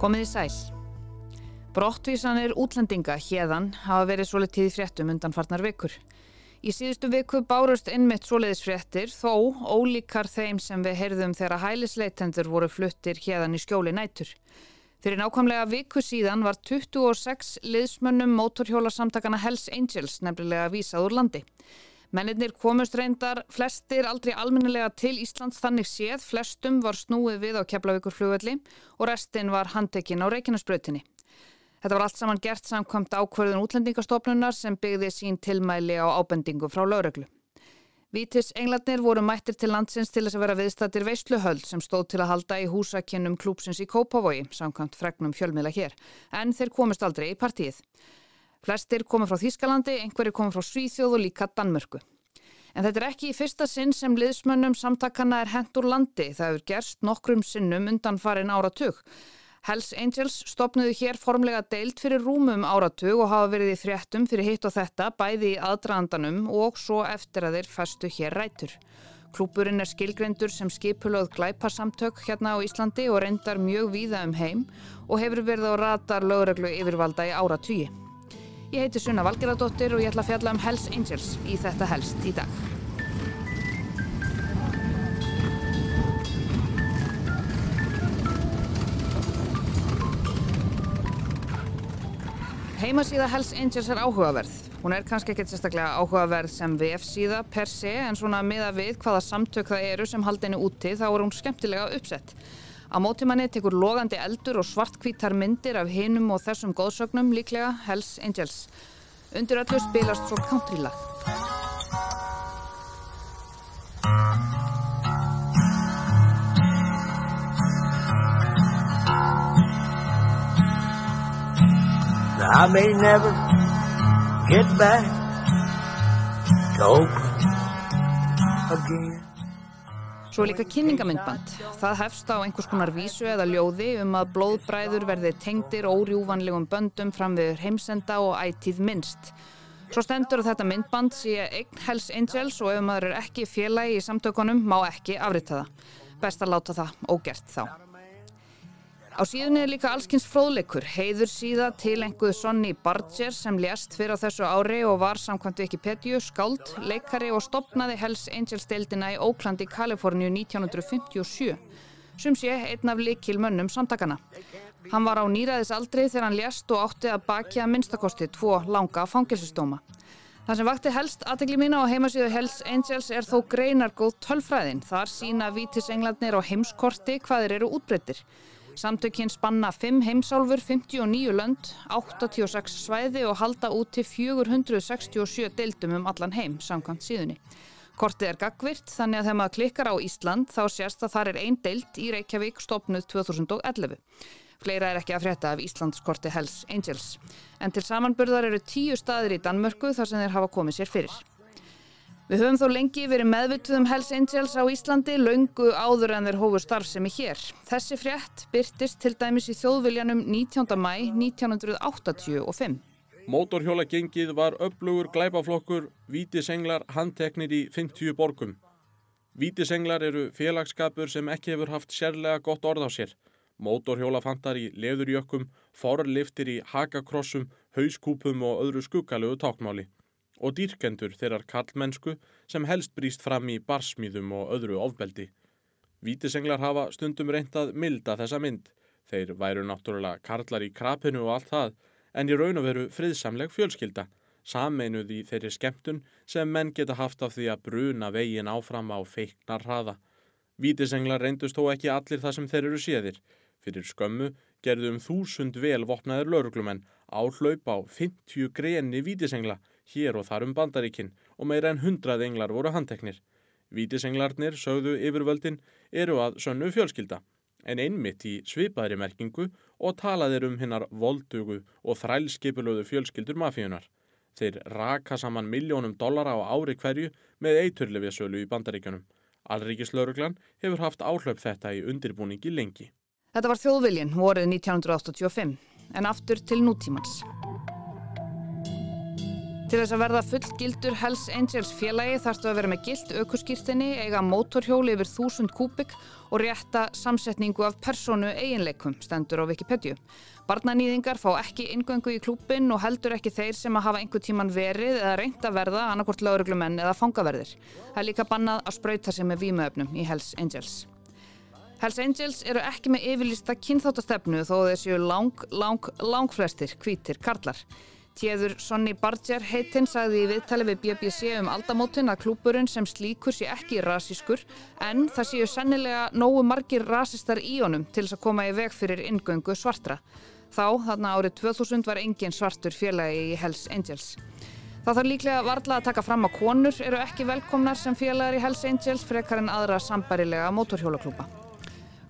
Komið í sæl. Brottvísanir útlendinga hérðan hafa verið svolítið fréttum undanfarnar vikur. Í síðustu viku bárust innmitt svoleiðis fréttir þó ólíkar þeim sem við heyrðum þegar hælisleitendur voru fluttir hérðan í skjóli nætur. Fyrir nákvæmlega viku síðan var 26 liðsmönnum mótorhjólasamtakana Hells Angels nefnilega vísað úr landi. Mennirnir komust reyndar flestir aldrei almennilega til Íslands þannig séð, flestum var snúið við á Keflavíkur flugvelli og restin var handekinn á Reykjanesbrötinni. Þetta var allt saman gert samkvæmt ákverðun útlendingastofnunar sem byggði sín tilmæli á ábendingu frá lauröglu. Vítis englarnir voru mættir til landsins til þess að vera viðstættir veistluhöld sem stóð til að halda í húsakinnum klúpsins í Kópavogi, samkvæmt fregnum fjölmiðla hér, en þeir komist aldrei í partíið. Flestir komu frá Þýskalandi, einhverju komu frá Svíþjóð og líka Danmörku. En þetta er ekki í fyrsta sinn sem liðsmönnum samtakana er hent úr landi, það hefur gerst nokkrum sinnum undan farin áratug. Hells Angels stopnuðu hér formlega deilt fyrir rúmum áratug og hafa verið í fréttum fyrir hitt og þetta bæði í aðdraðandanum og svo eftir að þeir festu hér rætur. Klúpurinn er skilgrendur sem skipulöð glæparsamtök hérna á Íslandi og reyndar mjög víða um heim og hefur verið á ratar lögreglu yfirvalda í áratugi. Ég heiti Sunna Valgeradóttir og ég ætla að fjalla um Hells Angels í þetta helst í dag. Heimasíða Hells Angels er áhugaverð. Hún er kannski ekkert sérstaklega áhugaverð sem VF-síða per se en svona miða við hvaða samtök það eru sem haldinu úti þá er hún skemmtilega uppsett. Á mótimanni tekur logandi eldur og svartkvítar myndir af hinum og þessum góðsögnum líklega Hells Angels. Undir öllu spilast svo countrylag. I may never get back to Oakland again. Svo líka kynningamindband. Það hefst á einhvers konar vísu eða ljóði um að blóðbræður verði tengdir órjúvanlegum böndum fram við heimsenda og ætíð minnst. Svo stendur þetta myndband sé eign Hells Angels og ef maður er ekki félagi í samtökunum má ekki afrita það. Best að láta það ógert þá. Á síðunni er líka allskynns fróðleikur, heiður síða til einhverju Sonny Barger sem lést fyrir á þessu ári og var samkvæmt Wikipedia skáld, leikari og stopnaði Hells Angels deildina í Oakland í Kaliforníu 1957, sem sé einn af likil mönnum samtakana. Hann var á nýraðisaldri þegar hann lést og átti að bakja minnstakosti tvo langa fangilsistóma. Það sem vakti helst aðtegli mína á heimasíðu Hells Angels er þó greinargóð tölfræðin. Þar sína vítisenglarnir á heimskorti hvaðir eru útbreyttir. Samtökinn spanna 5 heimsálfur, 59 lönd, 86 svæði og halda út til 467 deildum um allan heim, samkvæmt síðunni. Kortið er gagvirt þannig að þegar maður klikkar á Ísland þá sést að þar er einn deild í Reykjavík stopnuð 2011. Fleira er ekki að frétta af Íslandskorti Hells Angels. En til samanburðar eru tíu staðir í Danmörku þar sem þeir hafa komið sér fyrir. Við höfum þó lengi verið meðvituð um Hells Angels á Íslandi laungu áður en þeir hófu starfsemi hér. Þessi frétt byrtist til dæmis í þjóðviljanum 19. mæ 1985. Mótorhjóla gengið var upplugur glæpaflokkur Vítisenglar handteknir í 50 borgum. Vítisenglar eru félagskapur sem ekki hefur haft sérlega gott orð á sér. Mótorhjóla fantar í leðurjökkum, forliftir í hakakrossum, hauskúpum og öðru skuggalögu tákmáli. Og dýrkendur þeirrar kallmennsku sem helst brýst fram í barsmíðum og öðru ofbeldi. Vítisenglar hafa stundum reyndað milda þessa mynd. Þeir væru náttúrulega karlar í krapinu og allt það, en í raun og veru friðsamleg fjölskylda, sameinuð í þeirri skemmtun sem menn geta haft af því að bruna vegin áfram á feiknar hraða. Vítisenglar reyndust þó ekki allir það sem þeir eru séðir. Fyrir skömmu gerðu um þúsund vel vopnaður lauruglumenn áhlaup á 50 greni vítisengla hér og þar um bandaríkin og meira en 100 englar voru handteknir. Vítisenglarnir, sögðu yfirvöldin, eru að sönnu fjölskylda en einmitt í svipaðri merkingu og talaðir um hinnar voldugu og þrælskipulöðu fjölskyldur mafíunar. Þeir raka saman miljónum dollara á ári hverju með eiturlefjasölu í bandaríkjunum. Alríkislauruglan hefur haft áhlaup þetta í undirbúningi lengi. Þetta var þjóðviljin vorið 1985 en aftur til nútímans. Til þess að verða fullgildur Hells Angels félagi þarfstu að vera með gild aukurskýrtinni, eiga mótorhjóli yfir 1000 kúbik og rétta samsetningu af personu eiginleikum, stendur á Wikipedia. Barnanýðingar fá ekki ingöngu í klúpin og heldur ekki þeir sem að hafa einhver tíman verið eða reynd að verða annarkort lauruglumenn eða fangaverðir. Það er líka bannað að spröyta sig með vímöfnum í Hells Angels. Hells Angels eru ekki með yfirlista kynþáttastefnu þó þessu lang, lang, lang flestir hvítir karlar. Tjeður Sonny Barger heitinn sagði í viðtali við BBC um aldamótin að klúburinn sem slíkur sé ekki rasískur en það séu sennilega nógu margir rasistar í honum til þess að koma í veg fyrir ingöngu svartra. Þá, þarna árið 2000, var engin svartur félagi í Hells Angels. Það þarf líklega varla að taka fram að konur eru ekki velkomnar sem félagar í Hells Angels frekar en aðra sambarilega mótorhjólaklúpa.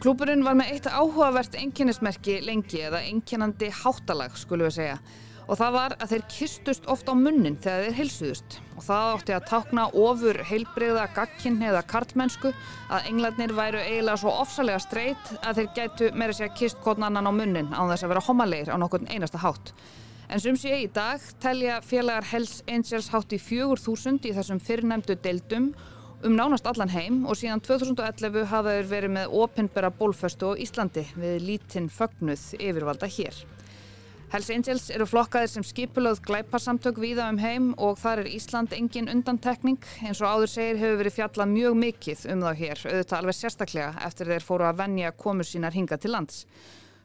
Klúburinn var með eitt áhugavert enginnismerki lengi eða enginandi háttalag, skulum við segja og það var að þeir kistust oft á munnin þegar þeir heilsuðust og það átti að tákna ofur heilbreyða gagginn eða kartmennsku að englarnir væru eiginlega svo ofsalega streyt að þeir gætu meira sér kist kodn annan á munnin án þess að vera homalegir á nokkurn einasta hátt. En sem sé í dag telja félagar Hells Angels hátt í 4000 í þessum fyrrnemdu deildum um nánast allan heim og síðan 2011 hafa þeir verið með opinbera bólföstu á Íslandi við lítinn fögnuð yfirvalda hér. Hells Angels eru flokkaðir sem skipulöð glæparsamtök víða um heim og þar er Ísland engin undantekning. Eins og áður segir hefur verið fjallað mjög mikið um þá hér, auðvitað alveg sérstaklega eftir þeir fóru að vennja komur sínar hinga til lands.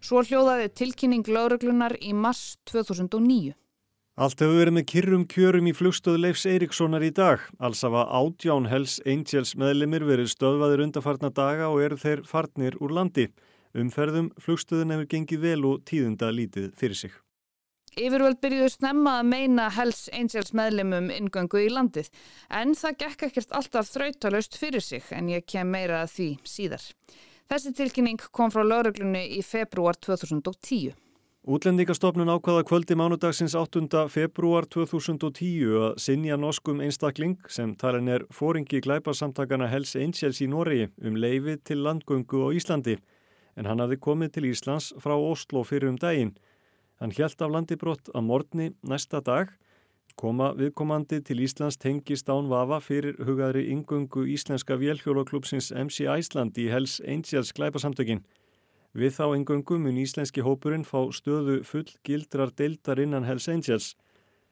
Svo hljóðaði tilkynning lauruglunar í mars 2009. Allt hefur verið með kyrrum kjörum í flugstöðu Leifs Eiríkssonar í dag. Alls hafa átján Hells Angels meðlimir verið stöðvaðir undarfarna daga og eru þeir farnir úr landi. Umferðum flugstöðun hefur gengið vel og tíðunda lítið fyrir sig. Yfirvöld byrjuðu snemma að meina Hells Angels meðlemum ingöngu í landið en það gekk ekkert alltaf þrautalöst fyrir sig en ég kem meira að því síðar. Þessi tilkynning kom frá lauruglunni í februar 2010. Útlendingastofnun ákvaða kvöldi mánudagsins 8. februar 2010 að sinja norskum einstakling sem talin er fóringi glæparsamtakana Hells Angels í Noregi um leifi til landgöngu á Íslandi en hann hafði komið til Íslands frá Oslo fyrir um daginn. Hann hjælt af landibrott að morgni næsta dag, koma viðkomandi til Íslands tengist án vafa fyrir hugaðri yngöngu íslenska vélhjólaklúpsins MC Æsland í Hells Angels glæpasamtökin. Við þá yngöngu mun íslenski hópurinn fá stöðu full gildrar deildar innan Hells Angels.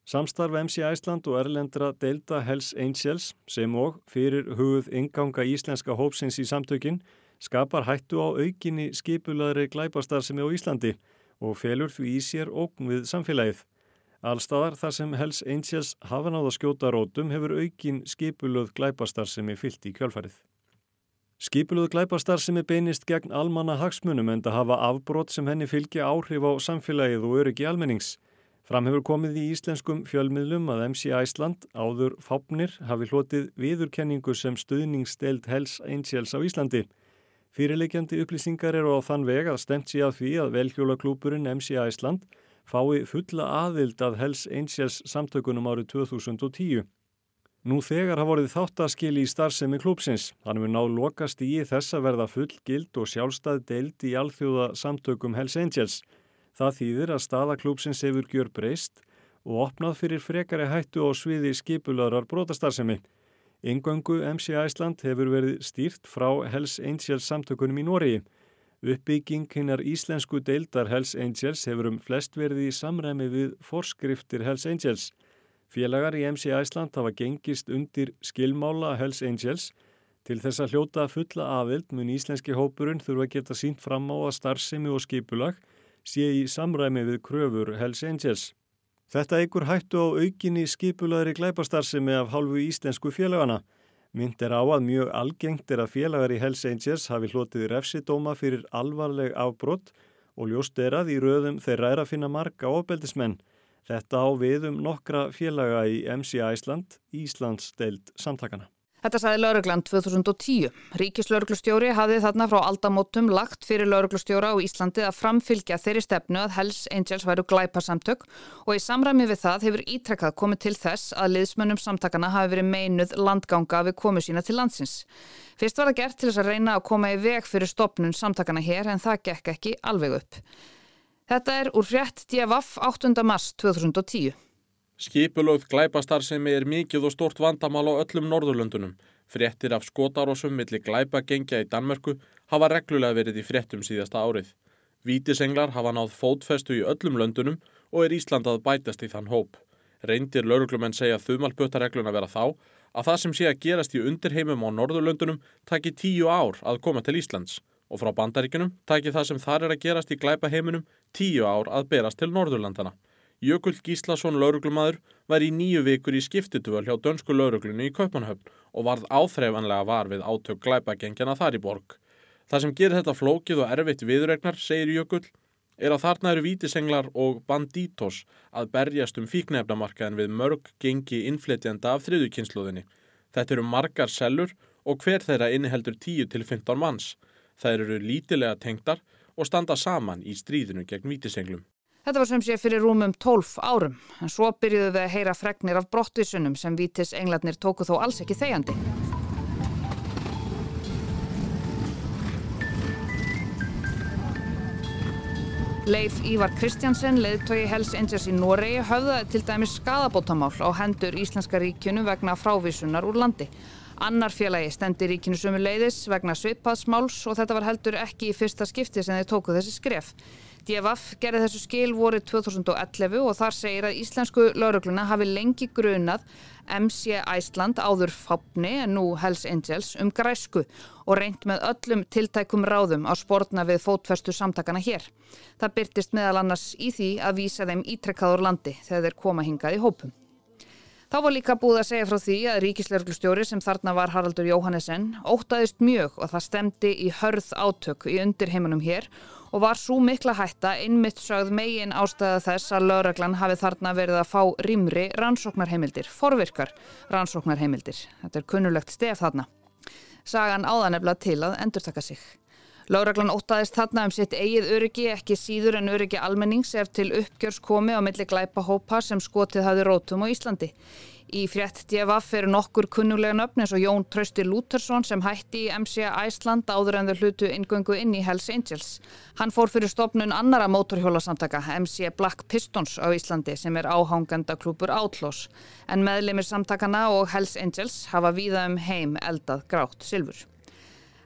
Samstarf MC Æsland og erlendra deilda Hells Angels sem og fyrir hugð ynganga íslenska hópsins í samtökin skapar hættu á aukinni skipulaðri glæparstarfsemi á Íslandi og felur því í sér ógn við samfélagið. Allstaðar þar sem Hells Angels hafa náða skjóta rótum hefur aukin skipulöð glæparstarfsemi fyllt í kjölfarið. Skipulöð glæparstarfsemi beinist gegn almanna hagsmunum en það hafa afbrót sem henni fylgja áhrif á samfélagið og öryggi almennings. Fram hefur komið í íslenskum fjölmiðlum að MC Æsland áður fápnir hafi hlotið viðurkenningu sem stuðningsdeild Hells Angels á Íslandi. Fyrirleikjandi upplýsingar eru á þann veg að stemt sé að því að velhjólaklúpurinn MC Æsland fái fulla aðild að Hells Angels samtökunum árið 2010. Nú þegar hafa vorið þáttaskil í starfsemi klúpsins. Hann hefur náð lokast í þess að verða full gild og sjálfstæð deild í alþjóða samtökum Hells Angels. Það þýðir að staða klúpsins hefur gjör breyst og opnað fyrir frekari hættu á sviði skipularar brotastarfsemi. Yngöngu MC Æsland hefur verið stýrt frá Hells Angels samtökunum í Nóriði. Uppbygging hinnar íslensku deildar Hells Angels hefur um flest verið í samræmi við forskriftir Hells Angels. Félagar í MC Æsland hafa gengist undir skilmála Hells Angels. Til þess að hljóta fulla aðild mun íslenski hópurinn þurfa að geta sínt fram á að starfsemi og skipulag sé í samræmi við kröfur Hells Angels. Þetta eigur hættu á aukinni skipulaðri glæpastarsimi af hálfu íslensku félagana. Mynd er á að mjög algengt er að félagar í Hells Angels hafi hlotið refsidóma fyrir alvarleg afbrott og ljóst er að í röðum þeirra er að finna marga ofbeldismenn. Þetta á við um nokkra félaga í MC Æsland, Íslands deild samtakana. Þetta saði lauruglan 2010. Ríkislauruglustjóri hafði þarna frá aldamótum lagt fyrir lauruglustjóra á Íslandi að framfylgja þeirri stefnu að Hells Angels væru glæparsamtök og í samræmi við það hefur ítrekkað komið til þess að liðsmönnum samtakana hafi verið meinuð landganga við komu sína til landsins. Fyrst var það gert til þess að reyna að koma í veg fyrir stopnun samtakana hér en það gekk ekki alveg upp. Þetta er úr frétt DFF 8. mars 2010. Skipulögð glæpastarðsemi er mikið og stort vandamál á öllum Norðurlöndunum. Fréttir af skotarósum millir glæpagengja í Danmörku hafa reglulega verið í fréttum síðasta árið. Vítisenglar hafa náð fótfestu í öllum löndunum og er Ísland að bætast í þann hóp. Reyndir lauruglumenn segja þumalpötaregluna vera þá að það sem sé að gerast í undirheimum á Norðurlöndunum taki tíu ár að koma til Íslands og frá bandaríkunum taki það sem þar er að gerast í glæpaheiminum tíu ár að berast til Norðurlandana. Jökull Gíslason lauruglumadur var í nýju vikur í skiptituvel hjá dönsku lauruglunni í Kaupanhöfn og varð áþreifanlega var við átök glæpagengjana þar í borg. Það sem gerir þetta flókið og erfitt viðregnar, segir Jökull, er að þarna eru vítisenglar og bandítos að berjast um fíknefnamarkaðin við mörg gengi innfletjanda af þriðukynsluðinni. Þetta eru margar sellur og hver þeirra inniheldur 10-15 manns. Það eru lítilega tengdar og standa saman í stríðinu gegn vítisenglum. Þetta var sem sé fyrir rúmum 12 árum, en svo byrjuðu við að heyra fregnir af brottvísunum sem vítis englarnir tóku þó alls ekki þegjandi. Leif Ívar Kristjansen, leðtogi Hells Angels í Noregi, höfðaði til dæmis skadabótamál á hendur Íslenska ríkjunu vegna frávísunar úr landi. Annar félagi stendi ríkinu sumu leiðis vegna sveipaðsmáls og þetta var heldur ekki í fyrsta skipti sem þeir tóku þessi skref. DFF gerði þessu skil vorið 2011 og þar segir að íslensku laurugluna hafi lengi grunað MC Æsland áður fápni en nú Hells Angels um græsku og reynd með öllum tiltækum ráðum á spórna við fótferstu samtakana hér. Það byrtist meðal annars í því að vísa þeim ítrekkaður landi þegar þeir koma hingað í hópum. Þá var líka búið að segja frá því að ríkislauglustjóri sem þarna var Haraldur Jóhannesson ótaðist mjög og það stemdi í hörð átök í undirheimunum hér og var svo mikla hætta innmitt sögð megin ástæða þess að lauraglan hafi þarna verið að fá rýmri rannsóknarheimildir, forvirkar rannsóknarheimildir. Þetta er kunnulegt stef þarna. Sagan áðanefla til að endurtaka sig. Lauraglan ótaðist þarna um sitt eigið öryggi ekki síður en öryggi almennings ef til uppgjörs komi á milli glæpa hópa sem skotið hafi rótum á Íslandi. Í frétt DFF eru nokkur kunnulega nöfn eins og Jón Trausti Lútersson sem hætti í MC Æsland áður en þau hlutu ingöngu inn í Hells Angels. Hann fór fyrir stopnun annara mótorhjólasamtaka MC Black Pistons á Íslandi sem er áhanganda klúpur Outlaws en meðlemið samtakana og Hells Angels hafa víða um heim eldað grátt silfur.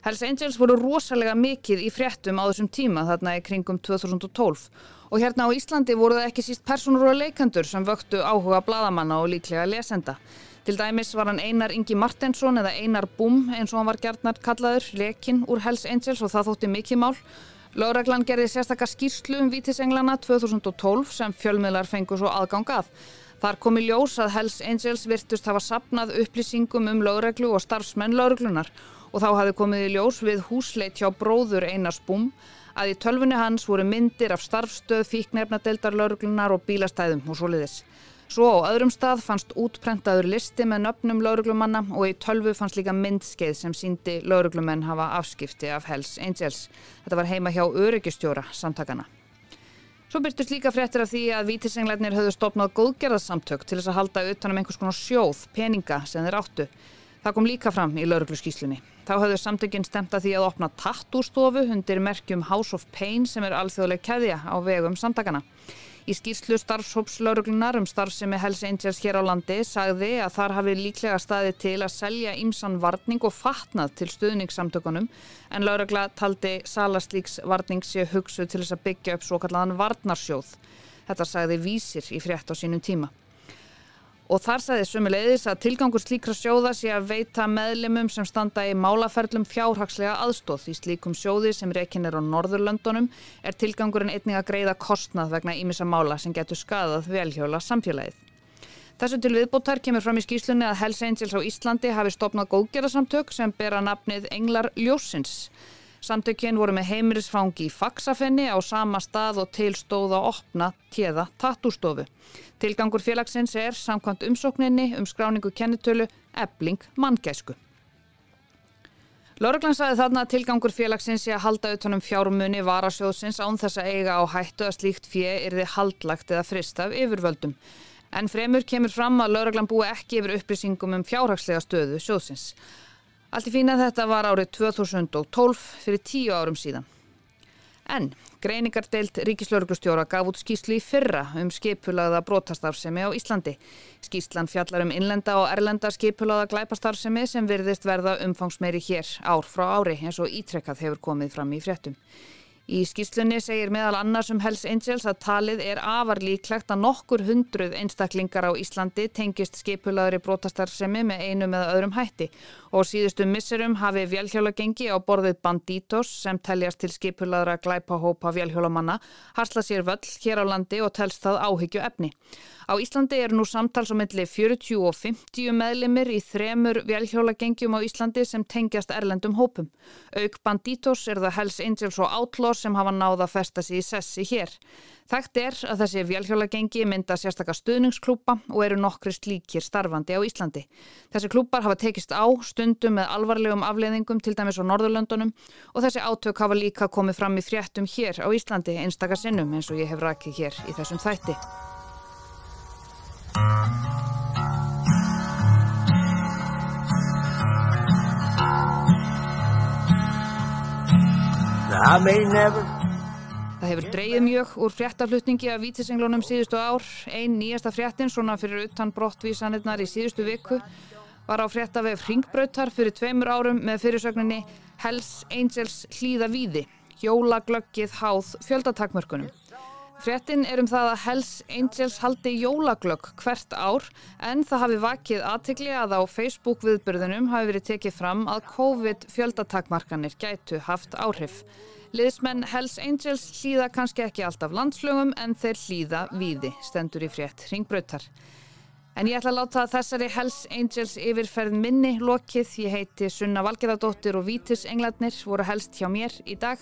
Hells Angels voru rosalega mikið í fréttum á þessum tíma þarna í kringum 2012 Og hérna á Íslandi voru það ekki síst personur og leikandur sem vöktu áhuga bladamanna og líklega lesenda. Til dæmis var hann Einar Ingi Martensson eða Einar Búm eins og hann var gertnar kallaður, lekinn úr Hells Angels og það þótti mikið mál. Láreglann gerði sérstakka skýrslu um Vítisenglana 2012 sem fjölmiðlar fengur svo aðgang að. Þar komi ljós að Hells Angels virtust hafa sapnað upplýsingum um láreglu og starfsmenn láreglunar og þá hafi komið í ljós við húsleit hjá bróður Einars Búm að í tölfunni hans voru myndir af starfstöð, fíknefnadeildar, lauruglunar og bílastæðum og soliðis. Svo á öðrum stað fannst útprentaður listi með nöfnum lauruglumanna og í tölvu fannst líka myndskeið sem síndi lauruglumenn hafa afskipti af Hells Angels. Þetta var heima hjá öryggistjóra samtakana. Svo byrtust líka fréttir af því að vítisenglegnir höfðu stopnað góðgerðarsamtök til þess að halda utanum einhvers konar sjóð, peninga sem þeir áttu. Það kom líka fram í laurugluskíslunni. Þá hafðu samtökinn stemt að því að opna tattúrstofu undir merkjum House of Pain sem er alþjóðleg keðja á vegum samtakana. Í skýrslu starfshópslauruglunar um starfsemi Hells Angels hér á landi sagði að þar hafi líklega staði til að selja ímsan varning og fatnað til stuðningssamtökunum en laurugla taldi salaslíks varning sé hugsu til þess að byggja upp svo kallaðan varnarsjóð. Þetta sagði vísir í frétt á sínum tíma. Og þar sagði sumulegðis að tilgangur slíkra sjóða sé að veita meðlimum sem standa í málaferlum fjárhagslega aðstóð. Í slíkum sjóði sem rekin er á Norðurlöndunum er tilgangurinn einnig að greiða kostnað vegna ímissa mála sem getur skadað velhjóla samfélagið. Þessu til viðbóttar kemur fram í skýslunni að Hells Angels á Íslandi hafi stopnað góðgerðarsamtök sem bera nafnið Englar Ljósins. Samtökinn voru með heimirisfangi í faksafenni á sama stað og tilstóð að opna tjeða tattústofu. Tilgangur félagsins er samkvæmt umsókninni um skráningu kennitölu ebling manngæsku. Lörglann saði þarna að tilgangur félagsins sé að halda utanum fjármunni varasjóðsins án þess að eiga á hættu að slíkt fjö er þið haldlagt eða frist af yfirvöldum. En fremur kemur fram að Lörglann búi ekki yfir upplýsingum um fjárhagslega stöðu sjóðsins. Allt í fína þetta var árið 2012 fyrir tíu árum síðan. En greiningardeilt ríkislauruglustjóra gaf út skýslu í fyrra um skipulaða brotastarfsemi á Íslandi. Skýslan fjallar um innlenda og erlenda skipulaða glæpastarfsemi sem virðist verða umfangsmeiri hér ár frá ári eins og ítrekkað hefur komið fram í fréttum. Í skýslunni segir meðal annars um Hells Angels að talið er afar líklegt að nokkur hundruð einstaklingar á Íslandi tengist skipulaðri brotastarfsemi með einu með öðrum hætti og síðustu misserum hafi vélhjólagengi á borðið Banditos sem teljast til skipulaðra glæpahópa vélhjólamanna harsla sér völl hér á landi og telst það áhyggju efni. Á Íslandi eru nú samtals á milli 40 og 50 meðlimir í þremur velhjólagengjum á Íslandi sem tengjast erlendum hópum. Auk Banditos er það Hells Angels og Outlaws sem hafa náða að festa sig í sessi hér. Þekkt er að þessi velhjólagengi mynda sérstakka stuðningsklúpa og eru nokkri slíkir starfandi á Íslandi. Þessi klúpar hafa tekist á stundum með alvarlegum afleðingum til dæmis á Norðurlöndunum og þessi átök hafa líka komið fram í fréttum hér á Íslandi einstakar sinnum eins og ég hef rakið hér í þessum þætti. Það hefur dreyið mjög úr fréttaflutningi af vítisenglunum síðustu ár. Einn nýjasta fréttin, svona fyrir utan brottvísanirnar í síðustu viku, var á fréttavef Ringbrautar fyrir tveimur árum með fyrirsögninni Hells Angels hlýða víði, jólaglöggið háð fjöldatakmörkunum. Frettin er um það að Hells Angels haldi jólaglögg hvert ár en það hafi vakið aðtegli að á Facebook viðbyrðunum hafi verið tekið fram að COVID fjöldatakmarkanir gætu haft áhrif. Liðsmenn Hells Angels hlýða kannski ekki alltaf landslögum en þeir hlýða víði, stendur í frétt ringbrautar. En ég ætla að láta þessari Hells Angels yfirferð minni lokið. Ég heiti Sunna Valgerðardóttir og Vítis Englarnir voru helst hjá mér í dag.